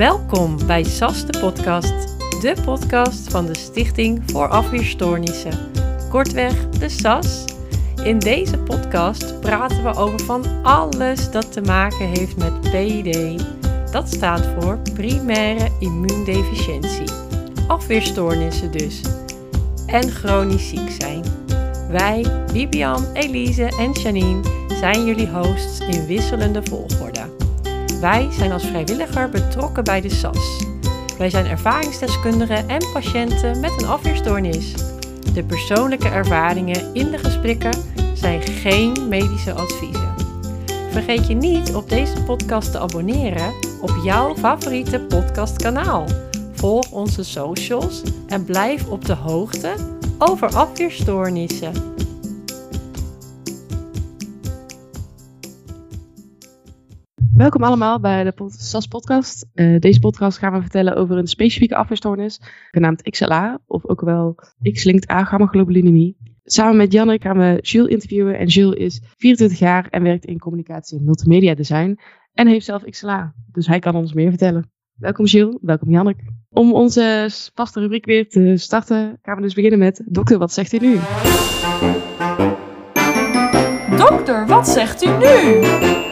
Welkom bij SAS de podcast, de podcast van de Stichting voor Afweerstoornissen. Kortweg de SAS. In deze podcast praten we over van alles dat te maken heeft met PID. Dat staat voor primaire immuundeficiëntie. Afweerstoornissen dus. En chronisch ziek zijn. Wij, Bibian, Elise en Janine, zijn jullie hosts in wisselende volgorde. Wij zijn als vrijwilliger betrokken bij de SAS. Wij zijn ervaringsdeskundigen en patiënten met een afweerstoornis. De persoonlijke ervaringen in de gesprekken zijn geen medische adviezen. Vergeet je niet op deze podcast te abonneren op jouw favoriete podcastkanaal. Volg onze socials en blijf op de hoogte over afweerstoornissen. Welkom allemaal bij de SAS podcast. Uh, deze podcast gaan we vertellen over een specifieke afweerstoornis, genaamd XLA, of ook wel X-linked A-gammaglobulinemie. Samen met Janne gaan we Jules interviewen en Jules is 24 jaar en werkt in communicatie en multimedia design en heeft zelf XLA, dus hij kan ons meer vertellen. Welkom Jules, welkom Jannik. Om onze vaste rubriek weer te starten gaan we dus beginnen met Dokter, wat zegt u nu? Dokter, wat zegt u nu?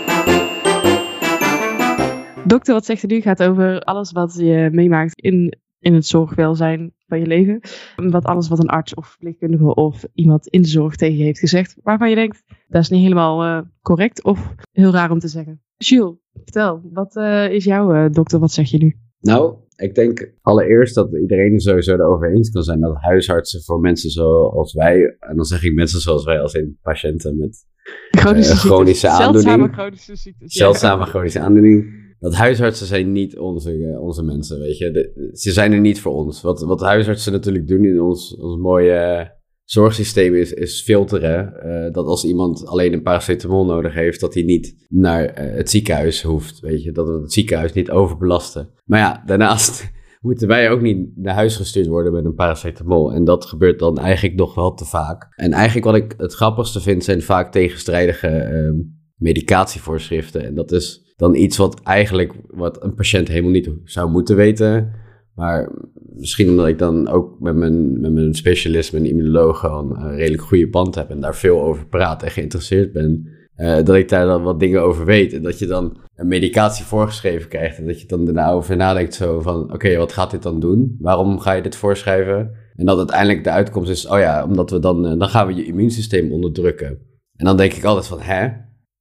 Dokter, wat zegt u nu gaat over alles wat je meemaakt in, in het zorgwelzijn van je leven. Wat alles wat een arts of verpleegkundige of iemand in de zorg tegen je heeft gezegd. Waarvan je denkt, dat is niet helemaal uh, correct of heel raar om te zeggen. Jules, vertel, wat uh, is jouw uh, dokter, wat zeg je nu? Nou, ik denk allereerst dat iedereen sowieso erover eens kan zijn dat huisartsen voor mensen zoals wij, en dan zeg ik mensen zoals wij als in patiënten met chronische, chronische aandoening. Zeldzame chronische ziektes. Zeldzame chronische aandoening. Dat huisartsen zijn niet onze, onze mensen, weet je. Ze zijn er niet voor ons. Wat, wat huisartsen natuurlijk doen in ons, ons mooie zorgsysteem is, is filteren. Uh, dat als iemand alleen een paracetamol nodig heeft, dat hij niet naar uh, het ziekenhuis hoeft. Weet je, dat we het ziekenhuis niet overbelasten. Maar ja, daarnaast moeten wij ook niet naar huis gestuurd worden met een paracetamol. En dat gebeurt dan eigenlijk nog wel te vaak. En eigenlijk wat ik het grappigste vind, zijn vaak tegenstrijdige uh, medicatievoorschriften. En dat is dan iets wat eigenlijk wat een patiënt helemaal niet zou moeten weten. Maar misschien omdat ik dan ook met mijn, met mijn specialist, mijn immunoloog, gewoon een redelijk goede band heb en daar veel over praat en geïnteresseerd ben. Uh, dat ik daar dan wat dingen over weet. En dat je dan een medicatie voorgeschreven krijgt. En dat je dan daarna over nadenkt zo van, oké, wat gaat dit dan doen? Waarom ga je dit voorschrijven? En dat uiteindelijk de uitkomst is, oh ja, omdat we dan, uh, dan gaan we je immuunsysteem onderdrukken. En dan denk ik altijd van, hè?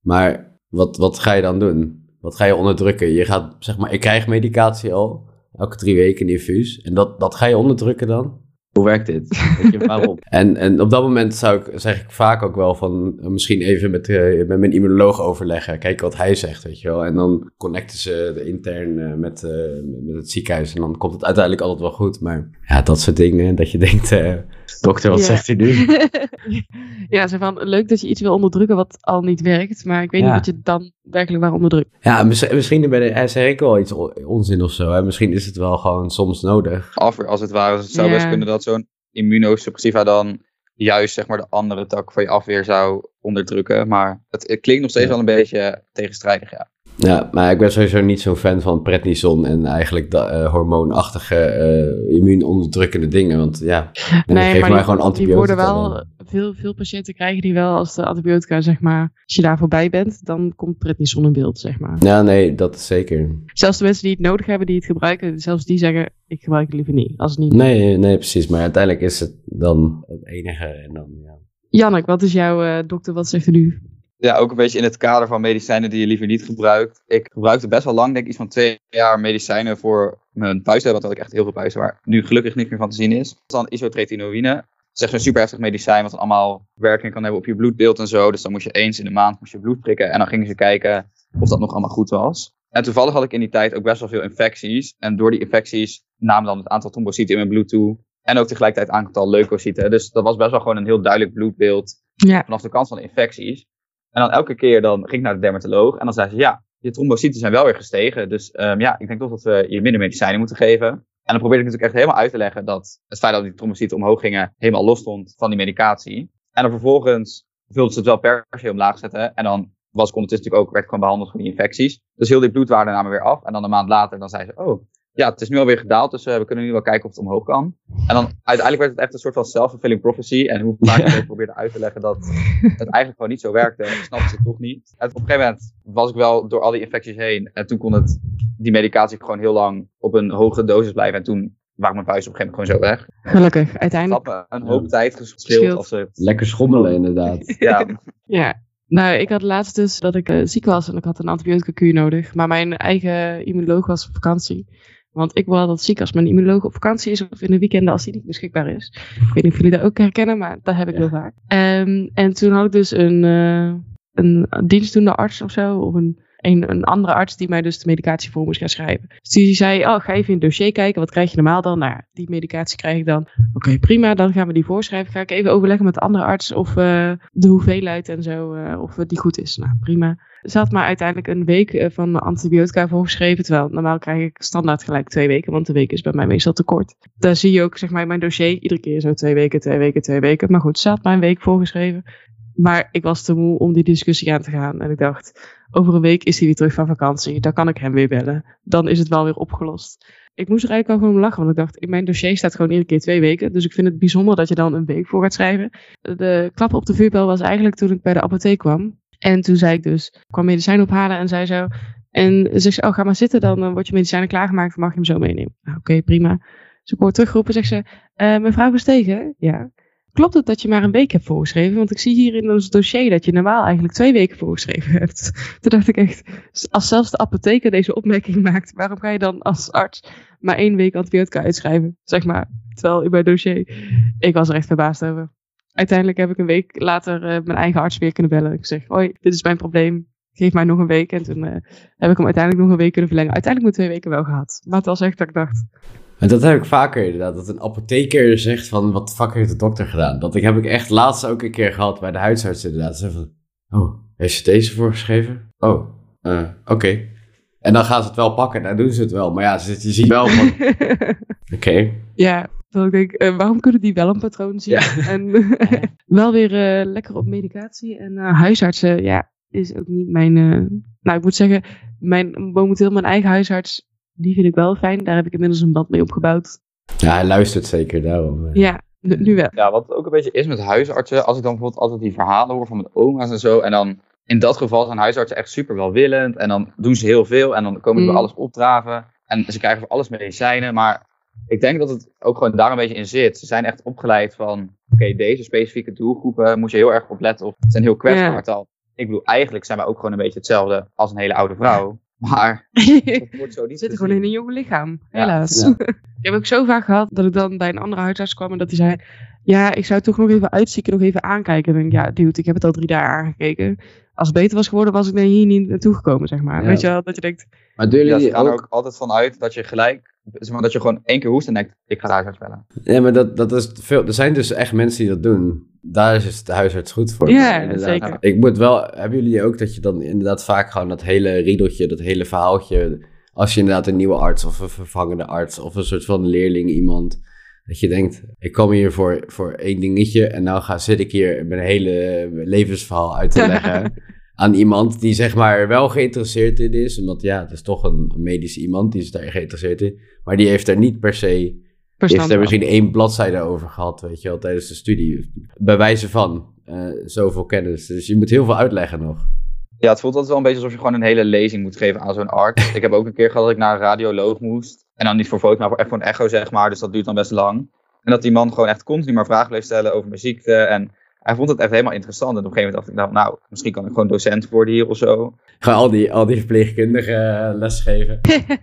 Maar wat, wat ga je dan doen? Wat ga je onderdrukken? Je gaat, zeg maar, ik krijg medicatie al elke drie weken een infuus. En dat, dat ga je onderdrukken dan? Hoe werkt dit? Waarom? en, en op dat moment zou ik, zeg ik vaak ook wel van misschien even met, uh, met mijn immunoloog overleggen. Kijken wat hij zegt, weet je wel. En dan connecten ze intern uh, met, uh, met het ziekenhuis. En dan komt het uiteindelijk altijd wel goed. Maar ja, dat soort dingen. Dat je denkt, dokter, wat Ja. zegt hij nu? ja, zo van, leuk dat je iets wil onderdrukken wat al niet werkt, maar ik weet Ja. niet wat je dan werkelijk waar onderdrukt. ja, mis- misschien bij de zeg ik wel iets on- onzin of zo. Hè? Misschien is het wel gewoon soms nodig. afweer als het ware. Het zou Ja. best kunnen dat zo'n immunosuppressiva dan juist zeg maar de andere tak van je afweer zou onderdrukken. Maar het, het klinkt nog steeds Ja. wel een beetje tegenstrijdig, ja. Ja, maar ik ben sowieso niet zo'n fan van prednison en eigenlijk eh, hormoonachtige eh, immuunonderdrukkende dingen. Want ja, en geef maar mij die, gewoon die antibiotica. worden dan. wel, veel, veel patiënten krijgen die wel als de antibiotica, zeg maar, als je daar voorbij bent, dan komt prednison in beeld, zeg maar. Ja, nee, dat is zeker. Zelfs de mensen die het nodig hebben, die het gebruiken, zelfs die zeggen, ik gebruik het liever niet, als het niet Nee, nee, precies. Maar uiteindelijk is het dan het enige. En dan, ja. Jannik, wat is jouw eh, dokter, wat zegt u nu? Ja, ook een beetje in het kader van medicijnen die je liever niet gebruikt. Ik gebruikte best wel lang, denk ik, iets van twee jaar medicijnen voor mijn puisten. Want had ik echt heel veel puisten, waar nu gelukkig niet meer van te zien is. Dat is dan isotretinoïne. Dat is echt zo'n super heftig medicijn, wat dan allemaal werking kan hebben op je bloedbeeld en zo. Dus dan moest je eens in de maand moest je bloed prikken. En dan gingen ze kijken of dat nog allemaal goed was. En toevallig had ik in die tijd ook best wel veel infecties. En door die infecties nam dan het aantal trombocyten in mijn bloed toe. En ook tegelijkertijd het aantal leukocyten. Dus dat was best wel gewoon een heel duidelijk bloedbeeld Ja, vanaf de kant van de infecties. En dan elke keer dan ging ik naar de dermatoloog en dan zei ze, ja, je trombocyten zijn wel weer gestegen. Dus ehm, ja, ik denk toch dat we je minder medicijnen moeten geven. En dan probeerde ik natuurlijk echt helemaal uit te leggen dat het feit dat die trombocyten omhoog gingen helemaal los stond van die medicatie. En dan vervolgens wilden ze het wel per se omlaag zetten. En dan was ik ondertussen natuurlijk ook, werd gewoon behandeld voor die infecties. Dus heel die bloedwaarden namen weer af. En dan een maand later, dan zei ze, oh, ja, het is nu alweer gedaald, dus uh, we kunnen nu wel kijken of het omhoog kan. En dan uiteindelijk werd het echt een soort van self-fulfilling prophecy. En hoe vaak ik probeerde uit te leggen dat het eigenlijk gewoon niet zo werkte, snapte ze toch niet. En op een gegeven moment was ik wel door al die infecties heen. En toen kon het, die medicatie gewoon heel lang op een hoge dosis blijven. En toen waren mijn vuisten op een gegeven moment gewoon zo weg. Gelukkig, uiteindelijk. Stappen, een hoop tijd gespeeld. Als ze... Lekker schommelen inderdaad. ja. ja. Nou, ik had laatst dus dat ik uh, ziek was en ik had een antibiotica kuur nodig. Maar mijn eigen immunoloog was op vakantie. Want ik word altijd ziek als mijn immunoloog op vakantie is of in de weekenden als die niet beschikbaar is. Ik weet niet of jullie dat ook herkennen, maar dat heb ik heel vaak. Um, en toen had ik dus een, uh, een dienstdoende arts of zo, of een, een, een, andere arts die mij dus de medicatie voor moest gaan schrijven. Dus die zei, oh, ga even in het dossier kijken, wat krijg je normaal dan? Nou, die medicatie krijg ik dan. Oké, prima, dan gaan we die voorschrijven. Ga ik even overleggen met de andere arts of uh, de hoeveelheid en zo, uh, of die goed is. Nou, prima. Ze had maar uiteindelijk een week van antibiotica voorgeschreven. Terwijl normaal krijg ik standaard gelijk twee weken. Want de week is bij mij meestal te kort. Daar zie je ook zeg maar in mijn dossier iedere keer zo twee weken, twee weken, twee weken. Maar goed, ze had maar een week voorgeschreven. Maar ik was te moe om die discussie aan te gaan. En ik dacht, over een week is hij weer terug van vakantie. Dan kan ik hem weer bellen. Dan is het wel weer opgelost. Ik moest er eigenlijk al gewoon lachen. Want ik dacht, in mijn dossier staat gewoon iedere keer twee weken. Dus ik vind het bijzonder dat je dan een week voor gaat schrijven. De klap op de vuurbel was eigenlijk toen ik bij de apotheek kwam. En toen zei ik dus, ik kwam medicijn ophalen en zei zo. En zegt ze, oh ga maar zitten, dan uh, wordt je medicijnen klaargemaakt, mag je hem zo meenemen. Nou, Oké, prima. Dus ik word teruggeroepen, zegt ze, uh, mevrouw Verstegen, ja. Klopt het dat je maar een week hebt voorgeschreven? Want ik zie hier in ons dossier dat je normaal eigenlijk twee weken voorgeschreven hebt. Toen dacht ik echt, als zelfs de apotheker deze opmerking maakt, waarom ga je dan als arts maar één week antibiotica uitschrijven? Zeg maar, terwijl in mijn dossier. Ik was er echt verbaasd over uiteindelijk heb ik een week later uh, mijn eigen arts weer kunnen bellen. Ik zeg, hoi, dit is mijn probleem. Geef mij nog een week. En toen uh, heb ik hem uiteindelijk nog een week kunnen verlengen. Uiteindelijk mijn twee weken wel gehad. Maar het was echt dat ik dacht... En dat heb ik vaker inderdaad. Dat een apotheker zegt van, wat fuck heeft de dokter gedaan? Dat ik, heb ik echt laatst ook een keer gehad bij de huisarts inderdaad. Ze van, oh, heeft ze deze voorgeschreven? Oh, uh, oké. Okay. En dan gaan ze het wel pakken, dan doen ze het wel. Maar ja, je ziet wel van, oké. Okay. Ja, dat ik denk, uh, waarom kunnen die wel een patroon zien? Ja. En wel weer uh, lekker op medicatie. En huisartsen, ja, is ook niet mijn... nou, ik moet zeggen, mijn, momenteel mijn eigen huisarts, die vind ik wel fijn. Daar heb ik inmiddels een band mee opgebouwd. Ja, hij luistert zeker daarom. Ja, nu wel. Ja, wat ook een beetje is met huisartsen, als ik dan bijvoorbeeld altijd die verhalen hoor van mijn oma's en zo, en dan in dat geval zijn huisartsen echt super welwillend, en dan doen ze heel veel, en dan komen ze mm. bij alles opdraven, en ze krijgen voor alles medicijnen, maar ik denk dat het ook gewoon daar een beetje in zit. Ze zijn echt opgeleid van, oké, deze specifieke doelgroepen moet je heel erg op letten. Of het zijn heel kwetsbaar. Ja. Ik bedoel, eigenlijk zijn wij ook gewoon een beetje hetzelfde als een hele oude vrouw. Maar het wordt zo niet Zit gewoon in een jong lichaam, helaas. Ja. ik heb ook zo vaak gehad dat ik dan bij een andere huisarts kwam en dat hij zei... Ja, ik zou toch nog even uitzieken, nog even aankijken. En denk ja, dude, ik heb het al drie dagen aangekeken. Als het beter was geworden, was ik hier niet naartoe gekomen, zeg maar. Weet je wel, dat je denkt... Maar doen jullie ja, gaan er ook altijd van uit dat je gelijk zeg maar, dat je gewoon één keer hoest en denkt, ik ga de huisarts bellen. Ja, maar dat, dat is veel. Er zijn dus echt mensen die dat doen. Daar is de huisarts goed voor. Ja, zeker. Ik moet wel, hebben jullie ook dat je dan inderdaad vaak gewoon dat hele riedeltje, dat hele verhaaltje, als je inderdaad een nieuwe arts of een vervangende arts of een soort van leerling iemand, dat je denkt, ik kom hier voor, voor één dingetje en nou ga, zit ik hier mijn hele levensverhaal uit te leggen. Aan iemand die zeg maar wel geïnteresseerd in is. Omdat ja, het is toch een medische iemand die is daar geïnteresseerd in. Maar die heeft er niet per se... Die heeft er misschien één bladzijde over gehad, weet je wel, tijdens de studie. Bij wijze van uh, zoveel kennis. Dus je moet heel veel uitleggen nog. Ja, het voelt altijd wel een beetje alsof je gewoon een hele lezing moet geven aan zo'n arts. ik heb ook een keer gehad dat ik naar een radioloog moest. En dan niet voor foto, maar voor echt voor een echo, zeg maar. Dus dat duurt dan best lang. En dat die man gewoon echt continu maar vragen bleef stellen over mijn ziekte. En hij vond het echt helemaal interessant. En op een gegeven moment dacht ik, nou, nou misschien kan ik gewoon docent worden hier of zo. Gewoon al die, al die verpleegkundigen uh, lesgeven.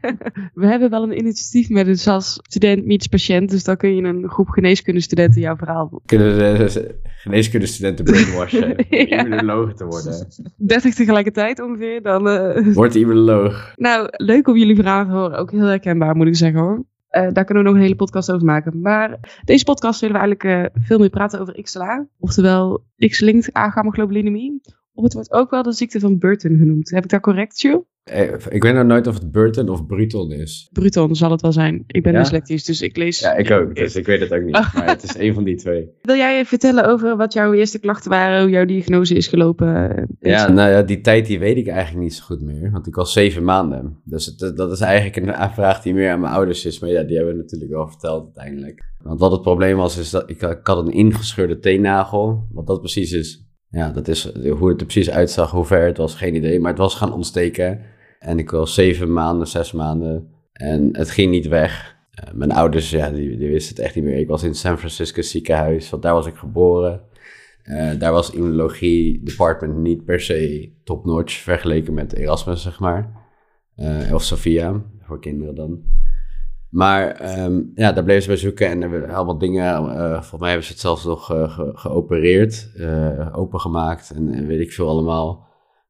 We hebben wel een initiatief met een SAS student meets patiënt. Dus dan kun je een groep geneeskundestudenten jouw verhaal... Kunnen de geneeskundestudenten brainwashen ja. om immunoloog te worden. 30 tegelijkertijd ongeveer, dan... Uh... Wordt immunoloog. Nou, leuk om jullie verhaal te horen. Ook heel herkenbaar moet ik zeggen hoor. Uh, daar kunnen we nog een hele podcast over maken. Maar deze podcast willen we eigenlijk uh, veel meer praten over XLA. Oftewel X-linked agammaglobulinemie. Of het wordt ook wel de ziekte van Burton genoemd. Heb ik dat correct, Jules? Eh, Ik weet nou nooit of het Burton of Bruton is. Bruton zal het wel zijn. Ik ben Ja? dyslectisch, dus ik lees... Ja, ik ook. Dus ik weet het ook niet. Maar het is een van die twee. Wil jij vertellen over wat jouw eerste klachten waren, hoe jouw diagnose is gelopen? Ja, nou ja, die tijd die weet ik eigenlijk niet zo goed meer. Want ik was zeven maanden. Dus het, dat is eigenlijk een vraag die meer aan mijn ouders is. Maar ja, die hebben we natuurlijk wel verteld uiteindelijk. Want wat het probleem was, is dat ik, ik had een ingescheurde teennagel. Wat dat precies is, ja, dat is hoe het er precies uitzag, hoe ver het was, geen idee. Maar het was gaan ontsteken. En ik was zeven maanden, zes maanden. En het ging niet weg. Eh, mijn ouders, ja, die, die wisten het echt niet meer. Ik was in San Francisco ziekenhuis, want daar was ik geboren. Eh, daar was immunologie department niet per se top-notch vergeleken met Erasmus, zeg maar. Eh, of Sophia, voor kinderen dan. Maar ehm, ja, daar bleven ze bij zoeken en werden allemaal dingen. volgens mij hebben ze het zelfs nog ge- geopereerd, opengemaakt en, en weet ik veel allemaal.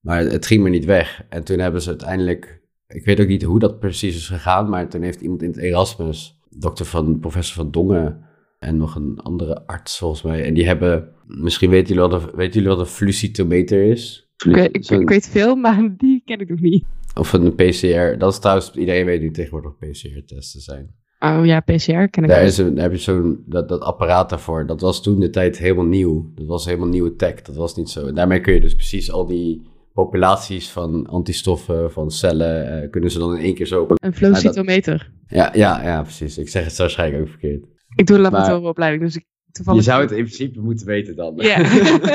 Maar het ging maar niet weg. En toen hebben ze uiteindelijk, ik weet ook niet hoe dat precies is gegaan, maar toen heeft iemand in het Erasmus, dokter van, professor van Dongen en nog een andere arts volgens mij. En die hebben, misschien weten jullie wat een, weten jullie wat een flucitometer is? Ik, weet- ik, Zo'n- ik weet veel, maar die ken ik nog niet. Of een PCR. Dat is trouwens, iedereen weet nu tegenwoordig PCR-testen zijn. Oh ja, PCR ken ik Daar, is een, daar heb je zo'n dat, dat apparaat daarvoor. Dat was toen de tijd helemaal nieuw. Dat was helemaal nieuwe tech. Dat was niet zo. En daarmee kun je dus precies al die populaties van antistoffen, van cellen, eh, kunnen ze dan in één keer zo. Een flowcytometer. Ja, ja, ja, precies. Ik zeg het waarschijnlijk ook verkeerd. Ik doe een laboratorieopleiding, dus ik toevallig... Je zou het in principe moeten weten dan. Ja.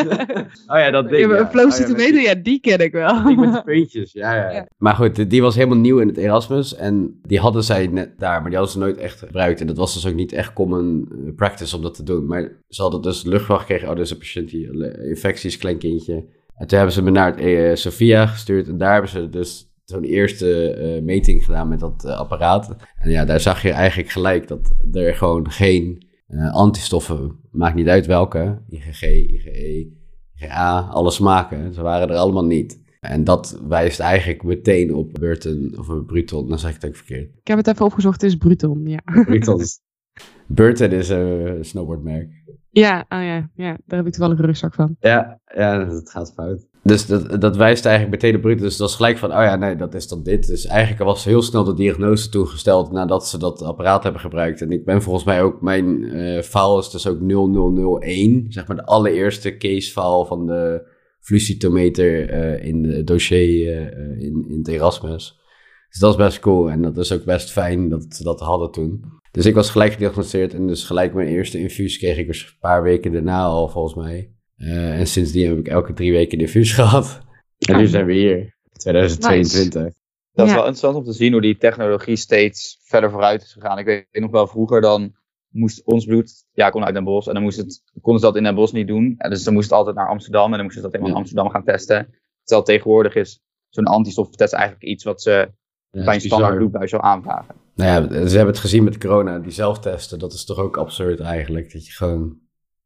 oh ja, dat ding. Ja, een flowcytometer, Oh ja, ja, die ken ik wel. Die met de puntjes, ja, ja. Maar goed, die- was helemaal nieuw in het Erasmus. En die hadden zij net daar, maar die hadden ze nooit echt gebruikt. En dat was dus ook niet echt common eh, practice om dat te doen. Maar ze hadden dus de luchtwacht gekregen. Oh, dus een patiënt die eh, infecties, klein kindje. En toen hebben ze me naar het eh, Sophia gestuurd. En daar hebben ze dus zo'n eerste eh, meting gedaan met dat eh, apparaat. En ja, daar zag je eigenlijk gelijk dat er gewoon geen eh, antistoffen, maakt niet uit welke, IgG, IgE, IgA, alle smaken, ze waren er allemaal niet. En dat wijst eigenlijk meteen op Burton of een Bruton, dan zeg ik het ook verkeerd. Ik heb het even opgezocht, het is Bruton, ja. Bruton is... Burton is een snowboardmerk. Ja, oh ja, ja, daar heb ik toevallig een rugzak van. Ja, ja, dat gaat fout. Dus dat, dat wijst eigenlijk op Bruton. Dus dat was gelijk van, oh ja, nee, dat is dan dit. Dus eigenlijk was heel snel de diagnose toegesteld nadat ze dat apparaat hebben gebruikt. En ik ben volgens mij ook, mijn eh file is dus ook 0001. Zeg maar de allereerste case van de flucitometer eh, in het dossier eh, in, in het Erasmus. Dus dat is best cool en dat is ook best fijn dat ze dat hadden toen. Dus ik was gelijk gediagnosticeerd en dus gelijk mijn eerste infuus kreeg ik dus een paar weken daarna al volgens mij. Eh, en sindsdien heb ik elke drie weken een infuus gehad. En nu Ah. zijn we hier, 2022. Dat is Ja. wel interessant om te zien hoe die technologie steeds verder vooruit is gegaan. Ik weet nog wel vroeger dan moest ons bloed, ja, kon uit Den Bosch. En dan moest het, konden ze dat in Den Bosch niet doen. En dus dan moest het altijd naar Amsterdam. En dan moesten ze dat helemaal Ja. in Amsterdam gaan testen. Terwijl tegenwoordig is zo'n antistoffentest eigenlijk iets wat ze Ja, bij een standaard bloedbuis zou aanvragen. Nou ja, ze hebben het gezien met corona, die zelftesten. Dat is toch ook absurd eigenlijk. Dat je gewoon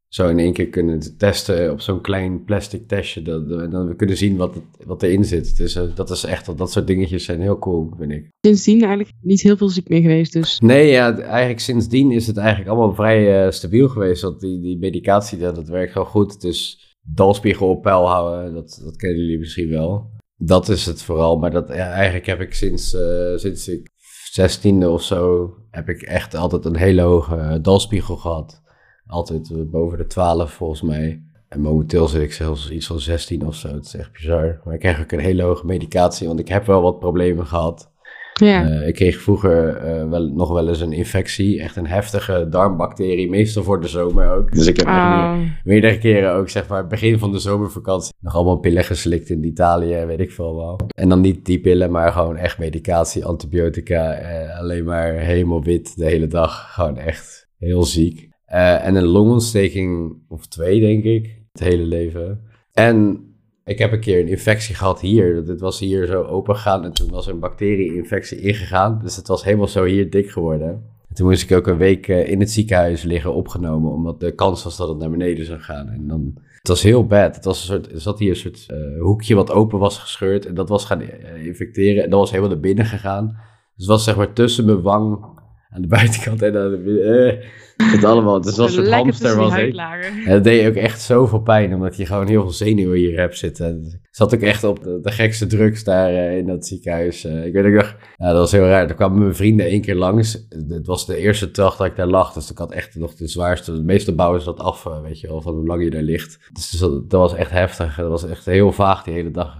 zo in één keer kunnen testen op zo'n klein plastic testje. Dat, we kunnen zien wat, het, wat erin zit. Dus dat is echt, dat soort dingetjes zijn heel cool, vind ik. Sindsdien eigenlijk niet heel veel ziek meer geweest, dus... Nee, ja, eigenlijk sindsdien is het eigenlijk allemaal vrij eh, stabiel geweest. Want die, die medicatie, dat, dat werkt gewoon goed. Dus dalspiegel op peil houden, dat, dat kennen jullie misschien wel. Dat is het vooral. Maar dat, eigenlijk heb ik sinds, eh, sinds ik zestiende of zo, heb ik echt altijd een hele hoge eh, dalspiegel gehad. Altijd eh, boven de 12 volgens mij. En momenteel zit ik zelfs iets van 16 of zo. Het is echt bizar. Maar ik krijg ook een hele hoge medicatie, want ik heb wel wat problemen gehad. Ja, Eh, ik kreeg vroeger eh, wel, nog wel eens een infectie, echt een heftige darmbacterie, meestal voor de zomer ook. Dus ik heb echt Ah, meerdere keren ook, zeg maar, begin van de zomervakantie, nog allemaal pillen geslikt in Italië, weet ik veel wel. En dan niet die pillen, maar gewoon echt medicatie, antibiotica, eh, alleen maar helemaal wit de hele dag. Gewoon echt heel ziek. En een longontsteking of twee, denk ik, het hele leven. En ik heb een keer een infectie gehad hier. Dit was hier zo open gegaan en toen was er een bacterie-infectie ingegaan. Dus het was helemaal zo hier dik geworden. En toen moest ik ook een week eh, in het ziekenhuis liggen opgenomen, omdat de kans was dat het naar beneden zou gaan. En dan, het was heel bad. Het was een soort, er zat hier een soort eh, hoekje wat open was gescheurd en dat was gaan eh, infecteren. En dat was helemaal naar binnen gegaan. Dus het was zeg maar tussen mijn wang aan de buitenkant en aan de Het allemaal, het is wel een hamster was ik. huidlagen. En dat deed ook echt zoveel pijn, omdat je gewoon heel veel zenuwen hier hebt zitten. Ik zat ook echt op de, de gekste drugs daar eh, in dat ziekenhuis. Eh, ik weet ook nog, ja, dat was heel raar. Er kwamen mijn vrienden één keer langs. Het was de eerste dag dat ik daar lag, dus ik had echt nog de zwaarste. Meestal bouwen ze dat af, eh, weet je wel, van hoe lang je daar ligt. Dus dat, dat was echt heftig. Dat was echt heel vaag die hele dag.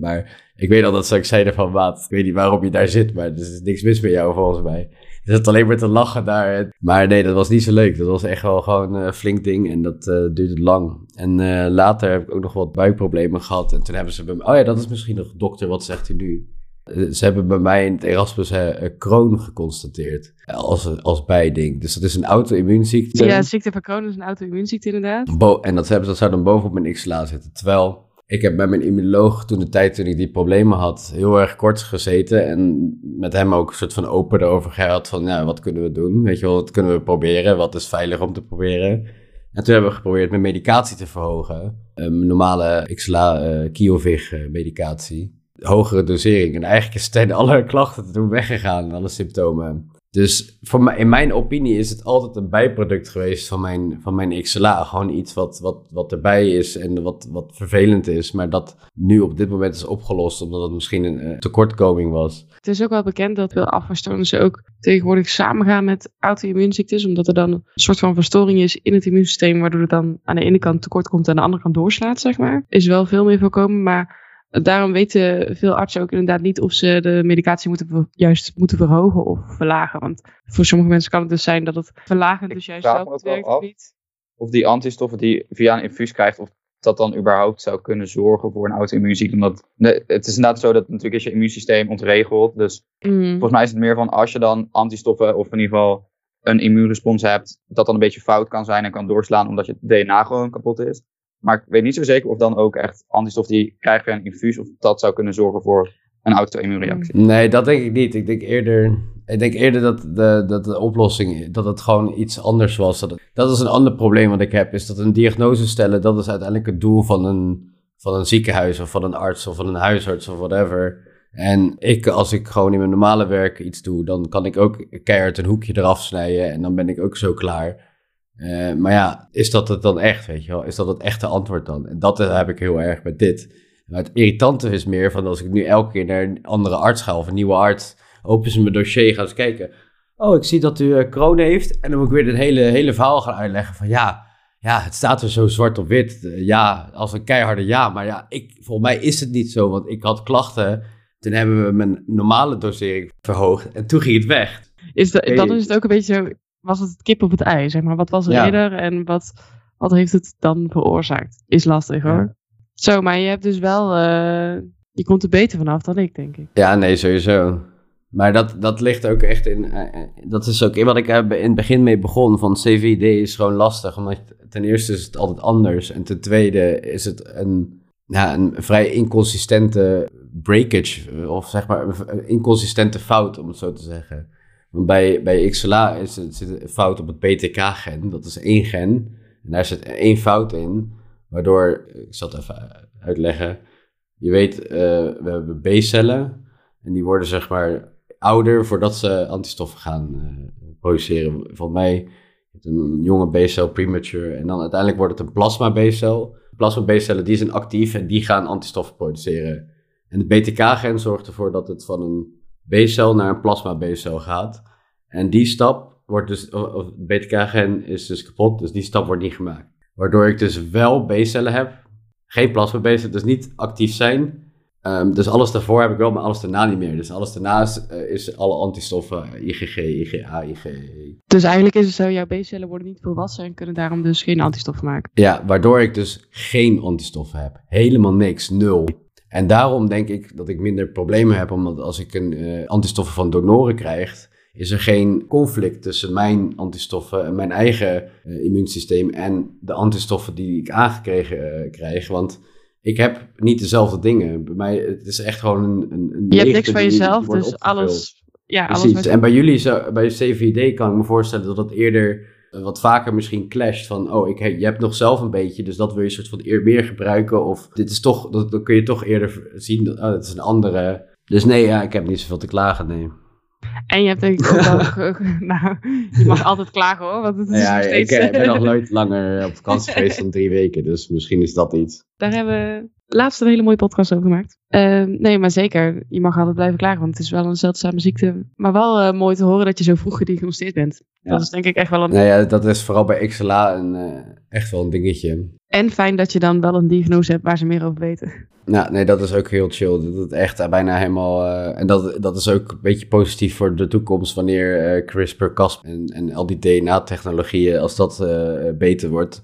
maar ik weet al dat ze ook zeiden van, maat, ik weet niet waarom je daar zit, maar er is niks mis met jou volgens mij. Je zat alleen maar te lachen daar. Maar nee, dat was niet zo leuk. Dat was echt wel gewoon een flink ding en dat eh, duurde lang. En eh, later heb ik ook nog wat buikproblemen gehad. En toen hebben ze bij me... Oh ja, dat is misschien nog dokter, wat zegt u nu? Eh, Ze hebben bij mij in het Erasmus eh, eh, Crohn geconstateerd. eh, Als, als bijding. Dus dat is een auto-immuunziekte. Ja, ziekte van Crohn is een auto-immuunziekte inderdaad. Bo- en dat, hebben, dat zou dan bovenop mijn XLA zitten. Terwijl ik heb bij mijn immunoloog toen de tijd toen ik die problemen had, heel erg kort gezeten. En met hem ook een soort van open erover gehad van, ja, wat kunnen we doen? Weet je wel, wat kunnen we proberen? Wat is veilig om te proberen? En toen hebben we geprobeerd mijn medicatie te verhogen. Een normale XLA eh eh, medicatie. Hogere dosering. En eigenlijk zijn alle klachten toen weggegaan, alle symptomen. Dus in mijn opinie is het altijd een bijproduct geweest van mijn, van mijn XLA. Gewoon iets wat, wat, wat erbij is en wat, wat vervelend is. Maar dat nu op dit moment is opgelost omdat het misschien een tekortkoming was. Het is ook wel bekend dat veel afweerstoornissen ook tegenwoordig samengaan met auto-immuunziektes. Omdat er dan een soort van verstoring is in het immuunsysteem. Waardoor het dan aan de ene kant tekort komt en aan de andere kant doorslaat, zeg maar. Is wel veel meer voorkomen, maar... Daarom weten veel artsen ook inderdaad niet of ze de medicatie moeten juist moeten verhogen of verlagen. Want voor sommige mensen kan het dus zijn dat het verlagend dus juist ook wel werkt of niet. Of die antistoffen die je via een infuus krijgt, of dat dan überhaupt zou kunnen zorgen voor een auto-immuunziekte. Omdat het is inderdaad zo dat natuurlijk is je immuunsysteem ontregeld. Dus Mm. volgens mij is het meer van als je dan antistoffen of in ieder geval een immuunrespons hebt, dat dan een beetje fout kan zijn en kan doorslaan omdat je DNA gewoon kapot is. Maar ik weet niet zo zeker of dan ook echt antistof die via een infuus, of dat zou kunnen zorgen voor een auto-immuunreactie. Nee, dat denk ik niet. Ik denk eerder, ik denk eerder dat, de, dat de oplossing, dat het gewoon iets anders was. Dat, dat is een ander probleem wat ik heb, is dat een diagnose stellen, dat is uiteindelijk het doel van een, van een ziekenhuis of van een arts of van een huisarts of whatever. En ik, als ik gewoon in mijn normale werk iets doe, dan kan ik ook keihard een hoekje eraf snijden en dan ben ik ook zo klaar. Eh, maar ja, is dat het dan echt, weet je wel? Is dat het echte antwoord dan? En dat eh, heb ik heel erg met dit. Maar het irritante is meer van als ik nu elke keer naar een andere arts ga of een nieuwe arts, open ze mijn dossier, gaan ze kijken. Oh, ik zie dat u eh, kroon heeft. En dan moet ik weer het hele, hele verhaal gaan uitleggen van ja, ja, het staat er zo zwart op wit. Eh, ja, als een keiharde ja. Maar ja, ik, volgens mij is het niet zo, want ik had klachten. Toen hebben we mijn normale dosering verhoogd en toen ging het weg. Is Oké. dan is het ook een beetje zo, was het het kip op het ei, zeg maar. Wat was er Ja. eerder en wat, wat heeft het dan veroorzaakt? Is lastig hoor. Ja. Zo, maar je hebt dus wel, eh, je komt er beter vanaf dan ik, denk ik. Ja, nee, sowieso. Maar dat, dat ligt ook echt in. eh, eh, dat is ook in wat ik in het begin mee begon. Van CVD is gewoon lastig. Omdat ten eerste is het altijd anders. En ten tweede is het een, ja, een vrij inconsistente breakage. Of zeg maar een inconsistente fout, om het zo te zeggen. Want bij, bij XLA is het, zit een fout op het BTK-gen. Dat is één gen. En daar zit één fout in. Waardoor, ik zal het even uitleggen. Je weet, eh, we hebben B-cellen. En die worden zeg maar ouder voordat ze antistoffen gaan eh, produceren. Volgens mij een jonge B-cel premature. En dan uiteindelijk wordt het een plasma B-cel. Plasma B-cellen die zijn actief en die gaan antistoffen produceren. En de BTK-gen zorgt ervoor dat het van een B-cel naar een plasma B-cel gaat. En die stap wordt dus, of BTK-gen is dus kapot, dus die stap wordt niet gemaakt. Waardoor ik dus wel B-cellen heb, geen plasma B-cellen, dus niet actief zijn. Ehm, dus alles daarvoor heb ik wel, maar alles daarna niet meer. Dus alles daarna is, eh, is alle antistoffen, eh, IgG, IgA, IgE. Dus eigenlijk is het zo, jouw B-cellen worden niet volwassen en kunnen daarom dus geen antistoffen maken. Ja, waardoor ik dus geen antistoffen heb. Helemaal niks, nul. En daarom denk ik dat ik minder problemen heb, omdat als ik een eh, antistoffen van donoren krijg, is er geen conflict tussen mijn antistoffen en mijn eigen eh, immuunsysteem en de antistoffen die ik aangekregen eh, krijg. Want ik heb niet dezelfde dingen. Bij mij het is echt gewoon een. een, een Je hebt niks van jezelf, dus opgevuld. alles, ja, alles wat En bij jullie, zo, bij CVD, kan ik me voorstellen dat het eerder wat vaker misschien clasht. Van, oh, ik, je hebt nog zelf een beetje, dus dat wil je soort van eer meer gebruiken. Of dit is toch, dat, dan kun je toch eerder zien, dat, oh, het is een andere. Dus nee, ja, ik heb niet zoveel te klagen, nee. En je hebt denk ik ook wel... nou, je mag altijd klagen hoor, want het is ja, nog ik steeds... eh, ben nog nooit langer op vakantie geweest dan drie weken, dus misschien is dat iets. Daar hebben we laatst een hele mooie podcast over gemaakt. Ehm, nee, maar zeker. Je mag altijd blijven klagen, want het is wel een zeldzame ziekte. Maar wel eh, mooi te horen dat je zo vroeg gediagnosticeerd bent. Ja. Dat is denk ik echt wel een... Nou ja, dat is vooral bij XLA een, eh, echt wel een dingetje. En fijn dat je dan wel een diagnose hebt waar ze meer over weten. Nou, nee, dat is ook heel chill. Dat het echt bijna helemaal. eh, en dat, dat is ook een beetje positief voor de toekomst wanneer CRISPR-Cas en, en al die DNA-technologieën, als dat beter wordt,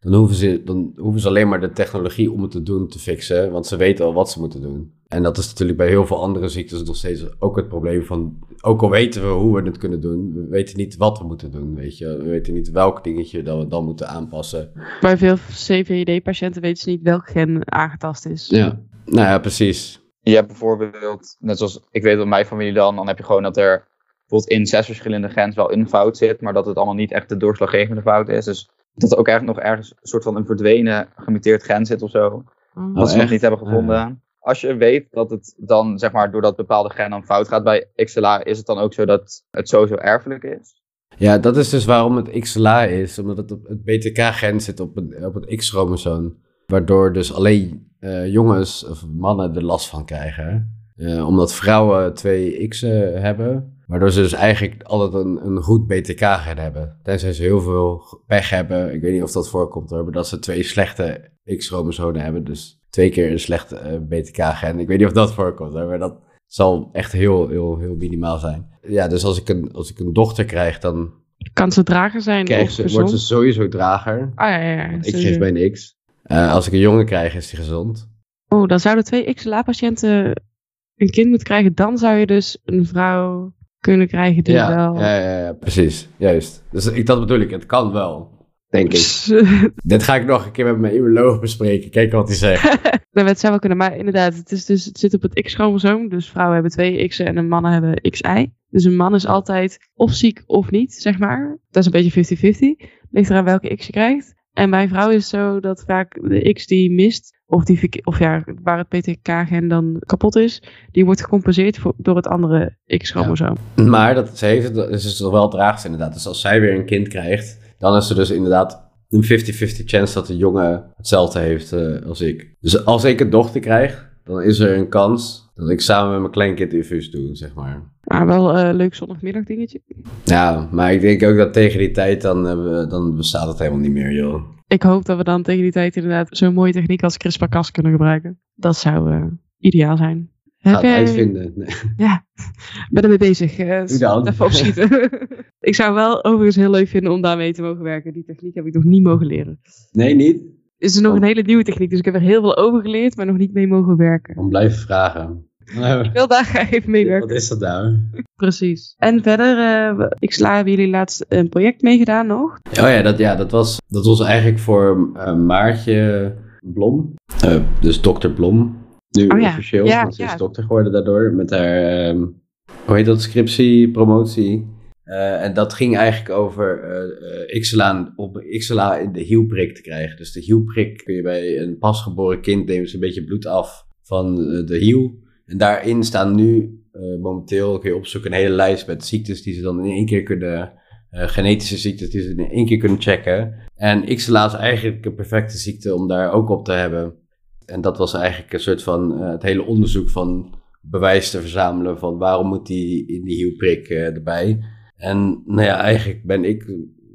dan hoeven, ze, dan hoeven ze alleen maar de technologie om het te doen te fixen, want ze weten al wat ze moeten doen. En dat is natuurlijk bij heel veel andere ziektes nog steeds ook het probleem van, ook al weten we hoe we het kunnen doen, we weten niet wat we moeten doen, weet je. We weten niet welk dingetje dat we dan moeten aanpassen. Bij veel CVD-patiënten weten ze niet welk gen aangetast is. Ja, nou ja, precies. Je hebt bijvoorbeeld, net zoals ik weet dat mijn familie dan, dan heb je gewoon dat er bijvoorbeeld in zes verschillende gens wel een fout zit, maar dat het allemaal niet echt de doorslaggevende fout is. Dus dat er ook echt nog ergens een soort van een verdwenen gemuteerd gen zit of zo, Oh. wat ze nog echt? niet hebben gevonden. Als je weet dat het dan, zeg maar, door dat bepaalde gen dan fout gaat bij XLA, is het dan ook zo dat het sowieso erfelijk is? Ja, dat is dus waarom het XLA is. Omdat het, op, het BTK-gen zit op, een, op het X-chromosoom. Waardoor dus alleen eh, jongens of mannen er last van krijgen. Eh, omdat vrouwen twee X'en hebben. Waardoor ze dus eigenlijk altijd een, een goed BTK-gen hebben. Tenzij ze heel veel pech hebben. Ik weet niet of dat voorkomt hoor. Maar dat ze twee slechte X-chromosomen hebben. Dus twee keer een slechte eh, BTK-gen. Ik weet niet of dat voorkomt hoor. Maar dat zal echt heel, heel, heel minimaal zijn. Ja, dus als ik een, als ik een dochter krijg, dan Kan ze drager zijn krijgt of ze, wordt ze sowieso drager. Ah ja, ja, ja. Ik geef bij een X. Eh, als ik een jongen krijg, is hij gezond. Oh, dan zouden twee XLA-patiënten een kind moeten krijgen. Dan zou je dus een vrouw kunnen krijgen die Ja, wel... ja, ja, ja, precies. Juist. Dus ik, dat bedoel ik. Het kan wel. Denk ik. Dit ga ik nog een keer met mijn immunoloog bespreken. Kijken wat hij zegt. Nou, het zou wel kunnen, maar inderdaad, het, is dus, het zit op het X-chromosoom. Dus vrouwen hebben twee X'en en mannen hebben XY. Dus een man is altijd of ziek of niet, zeg maar. Dat is een beetje 50-50. Ligt eraan welke X je krijgt. En bij een vrouw is het zo dat vaak de X die mist, of, die, of ja, waar het PTK-gen dan kapot is, die wordt gecompenseerd voor, door het andere X-chromosoom. Maar dat, ze heeft dus is toch wel draagst inderdaad. Dus als zij weer een kind krijgt, dan is er dus inderdaad een 50-50 chance dat de jongen hetzelfde heeft eh, als ik. Dus als ik een dochter krijg, dan is er een kans dat ik samen met mijn kleinkind infuus doe, zeg maar. Maar wel een leuk zondagmiddag dingetje. Ja, maar ik denk ook dat tegen die tijd dan, we- dan bestaat het helemaal niet meer, joh. Ik hoop dat we dan tegen die tijd inderdaad zo'n mooie techniek als CRISPR-Cas kunnen gebruiken. Dat zou eh, ideaal zijn. Ga Heb het jij- uitvinden. Nee. Ja, ik ben ermee bezig. eh, dan. Even opschieten. ik zou wel overigens heel leuk vinden om daarmee te mogen werken. Die techniek heb ik nog niet mogen leren. nee, niet? Het is nog Oh. een hele nieuwe techniek, dus ik heb er heel veel over geleerd, maar nog niet mee mogen werken. Om blijven vragen. Ik wil daar graag even mee werken. Wat is dat nou? Precies. En verder, eh, ik sla, hebben jullie laatst een project meegedaan nog? Oh ja, dat, ja, dat, was, dat was eigenlijk voor eh, Maartje Blom. Eh, dus dokter Blom. Nu Oh ja, officieel, ja, want ze is dokter geworden daardoor. Met haar, ehm, hoe heet dat, scriptie, promotie. Eh, en dat ging eigenlijk over eh eh, XLA, op XLA in de hielprik te krijgen. Dus de hielprik kun je bij een pasgeboren kind nemen ze een beetje bloed af van de hiel. En daarin staan nu eh, momenteel, kun je opzoeken, een hele lijst met ziektes die ze dan in één keer kunnen, eh, genetische ziektes die ze in één keer kunnen checken. En XLA is eigenlijk een perfecte ziekte om daar ook op te hebben. En dat was eigenlijk een soort van eh, het hele onderzoek van bewijs te verzamelen van waarom moet die in die hielprik erbij. En nou ja, eigenlijk ben ik,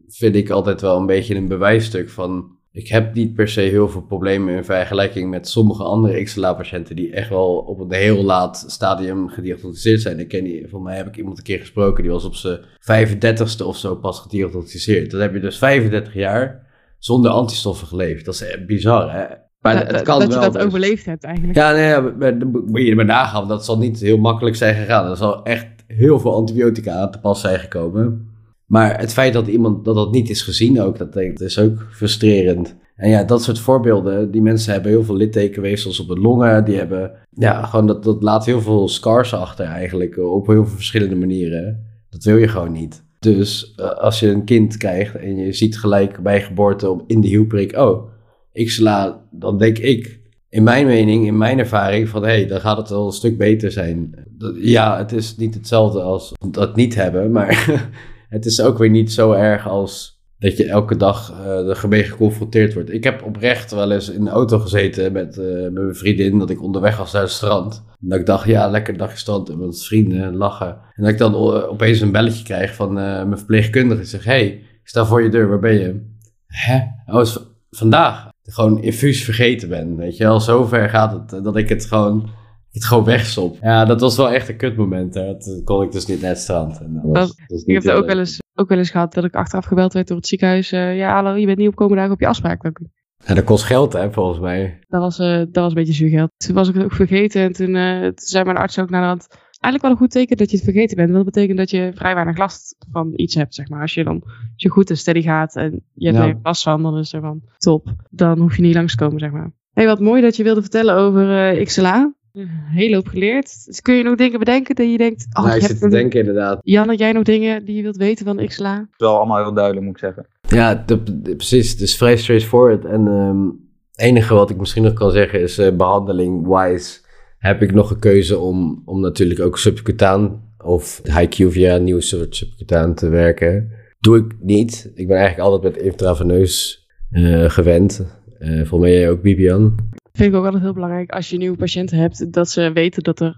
vind ik altijd wel een beetje een bewijsstuk van, ik heb niet per se heel veel problemen in vergelijking met sommige andere XLA-patiënten die echt wel op een heel laat stadium gediagnosticeerd zijn. Ik ken die, voor mij heb ik iemand een keer gesproken, die was op zijn 35ste of zo pas gediagnosticeerd. Dan heb je dus 35 jaar zonder antistoffen geleefd. Dat is bizar, hè? Maar dat, het kan dat wel. je dat dus. overleefd hebt eigenlijk. Ja, nee, ja, maar moet je er maar nagaan. Dat zal niet heel makkelijk zijn gegaan. Er zal echt heel veel antibiotica aan te pas zijn gekomen. Maar het feit dat iemand dat dat niet is gezien ook, dat, is ook frustrerend. En ja, dat soort voorbeelden, die mensen hebben heel veel littekenweefsels op de longen. Die hebben, ja, gewoon dat, dat laat heel veel scars achter eigenlijk, op heel veel verschillende manieren. Dat wil je gewoon niet. Dus eh, als je een kind krijgt en je ziet gelijk bij geboorte op, in de hielprik, oh, ik sla, dan denk ik, in mijn mening, in mijn ervaring, van hé, hey, dan gaat het wel een stuk beter zijn. Ja, het is niet hetzelfde als dat niet hebben, maar het is ook weer niet zo erg als dat je elke dag eh ermee geconfronteerd wordt. Ik heb oprecht wel eens in de auto gezeten met, eh, met mijn vriendin, dat ik onderweg was naar het strand. En dat ik dacht, ja, lekker dagje strand en met vrienden lachen. En dat ik dan opeens een belletje krijg van eh, mijn verpleegkundige. Die zegt, hey, ik sta voor je deur, waar ben je? Hè? Oh, vandaag. Gewoon infuus vergeten ben, weet je wel. Zover gaat het, dat ik het gewoon, het gewoon wegstop. Ja, dat was wel echt een kutmoment. Hè. Dat kon ik dus niet naar het strand. En dat was, Dat- was Ik heb er ook wel, eens, ook wel eens gehad dat ik achteraf gebeld werd door het ziekenhuis. eh, ja, hallo, je bent niet op komende dagen op je afspraak. Dat, Ja, dat kost geld, hè, volgens mij. dat, was, eh, dat was een beetje zuur geld. Toen was ik het ook vergeten en toen, eh, toen zei mijn arts ook naar de hand... Eigenlijk wel een goed teken dat je het vergeten bent. Want dat betekent dat je vrij weinig last van iets hebt, zeg maar. Als je dan als je goed en steady gaat en je hebt Ja. er last van, dan is er van top. Dan hoef je niet langs te komen, zeg maar. hey, wat mooi dat je wilde vertellen over eh, XLA. Een hele hoop geleerd. Dus kun je nog dingen bedenken dat je denkt... Oh, nou, ik heb zit te denken inderdaad. Jan, had jij nog dingen die je wilt weten van XLA? Het is wel allemaal heel duidelijk, moet ik zeggen. Ja, de- de- precies. Het is vrij straightforward. En ehm, het enige wat ik misschien nog kan zeggen is eh, behandeling-wise heb ik nog een keuze om, om natuurlijk ook subcutaan of high-Q via een nieuw soort subcutaan te werken. Doe ik niet. Ik ben eigenlijk altijd met intraveneus eh, gewend. Eh volgens mij jij ook, Bibian. Vind ik ook altijd heel belangrijk als je nieuwe patiënten hebt, dat ze weten dat er,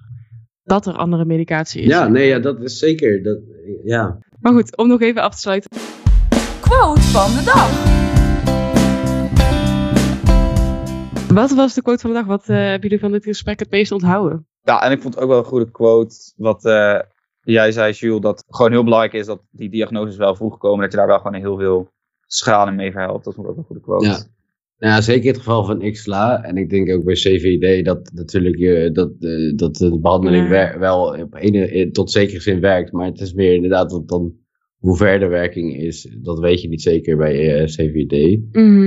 dat er andere medicatie is. Ja, nee, ja, dat is zeker. Dat, ja. Maar goed, om nog even af te sluiten. Quote van de dag. Wat was de quote van de dag? Wat eh hebben jullie van dit gesprek het meest onthouden? Ja, en ik vond het ook wel een goede quote. Wat eh, jij zei, Jules, dat het gewoon heel belangrijk is dat die diagnoses wel vroeg komen. Dat je daar wel gewoon heel veel schade mee verhelpt. Dat vond ik ook een goede quote. Ja. Ja, zeker in het geval van XLA. En ik denk ook bij CVD dat natuurlijk je, dat, eh, dat de behandeling Ja. wel op ene, in- tot zekere zin werkt. Maar het is meer inderdaad dat dan hoe ver de werking is. Dat weet je niet zeker bij eh, CVD.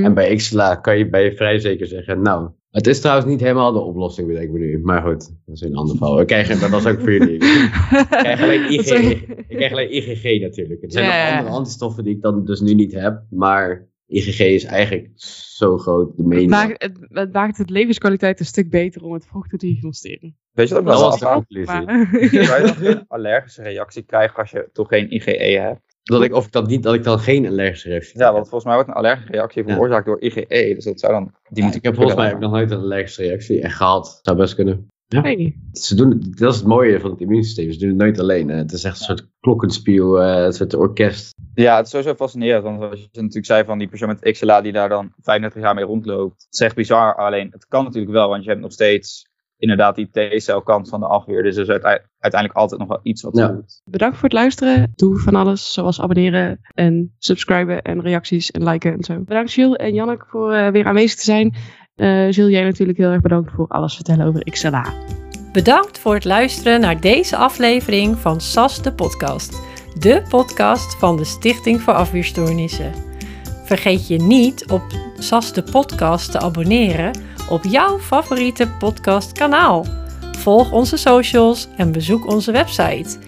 En bij XLA kan je, je vrij zeker zeggen, nou, het is trouwens niet helemaal de oplossing, bedenk ik me nu. Maar goed, dat is een ander verhaal. Ik krijg, dat was ook voor jullie. Ik krijg alleen IG, ik krijg alleen IgG natuurlijk. Het zijn Ja, nog andere antistoffen die ik dan dus nu niet heb. Maar IgG is eigenlijk zo groot de Het maakt, het, het maakt het levenskwaliteit een stuk beter om het vroeg te diagnosticeren. Weet je wat ik Dat wel je dan geen allergische reactie krijgen als je toch geen IgE hebt? Dat ik, of ik dat niet, dat ik dan geen allergische reactie Ja, heb. want volgens mij wordt een allergische reactie Ja. veroorzaakt door IgE. Dus dat zou dan... Die Ja, moet ik heb volgens mij ook nog nooit een allergische reactie echt gehad. Zou best kunnen. ik weet niet. Ze doen dat is het mooie van het immuunsysteem. Ze doen het nooit alleen. hè. Het is echt een soort klokkenspiel, eh, een soort orkest. Ja, het is sowieso fascinerend. Want zoals je natuurlijk zei van die persoon met XLA die daar dan 35 jaar mee rondloopt. Het is echt bizar. Alleen het kan natuurlijk wel, want je hebt nog steeds inderdaad die T-celkant van de afweer. Dus er is uite- uiteindelijk altijd nog wel iets wat Ja. doet. Bedankt voor het luisteren. Doe van alles, zoals abonneren en subscriben en reacties en liken en zo. Bedankt Jules en Janneke voor eh, weer aanwezig te zijn. Eh Jules, jij natuurlijk heel erg bedankt voor alles vertellen over XLA. Bedankt voor het luisteren naar deze aflevering van SAS de podcast. De podcast van de Stichting voor Afweerstoornissen. Vergeet je niet op SAS de podcast te abonneren op jouw favoriete podcastkanaal. Volg onze socials en bezoek onze website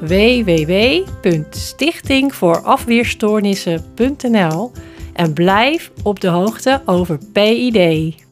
www.stichtingvoorafweerstoornissen.nl en blijf op de hoogte over PID.